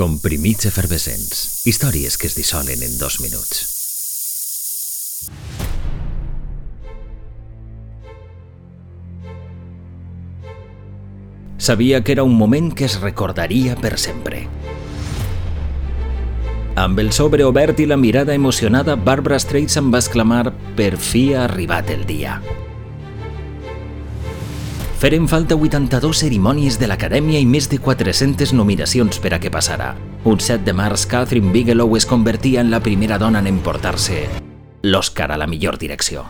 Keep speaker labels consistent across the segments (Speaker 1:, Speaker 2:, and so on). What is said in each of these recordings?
Speaker 1: Comprimits efervescents. Històries que es dissolen en dos minuts. Sabia que era un moment que es recordaria per sempre. Amb el sobre obert i la mirada emocionada, Barbara Streisand va exclamar «Per fi ha arribat el dia». Feren falta 82 cerimònies de l'Acadèmia i més de 400 nominacions per a què passarà. Un 7 de març, Catherine Bigelow es convertia en la primera dona en emportar-se l'Oscar a la millor direcció.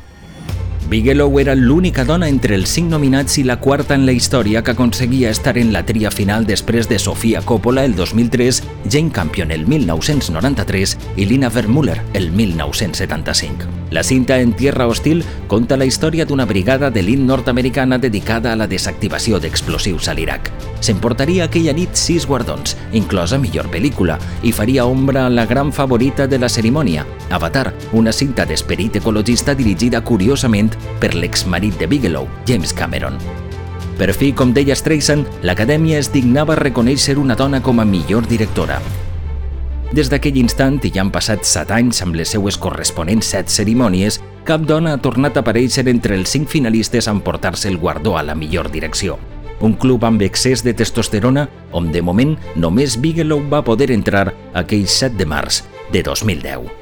Speaker 1: Bigelow era l'única dona entre els cinc nominats i la quarta en la història que aconseguia estar en la tria final després de Sofia Coppola el 2003, Jane Campion el 1993 i Lina Vermuller el 1975. La cinta En Tierra Hostil conta la història d'una brigada d'elit nord-americana dedicada a la desactivació d'explosius a l'Iraq. S'emportaria aquella nit sis guardons, inclosa millor pel·lícula, i faria ombra a la gran favorita de la cerimònia, Avatar, una cinta d'esperit ecologista dirigida curiosament per l'exmarit de Bigelow, James Cameron. Per fi, com deia Streisand, l'Acadèmia es dignava reconèixer una dona com a millor directora. Des d'aquell instant, i ja han passat set anys amb les seues corresponents set cerimònies, cap dona ha tornat a aparèixer entre els cinc finalistes a emportar-se el guardó a la millor direcció. Un club amb excés de testosterona on de moment només Bigelow va poder entrar aquell 7 de març de 2010.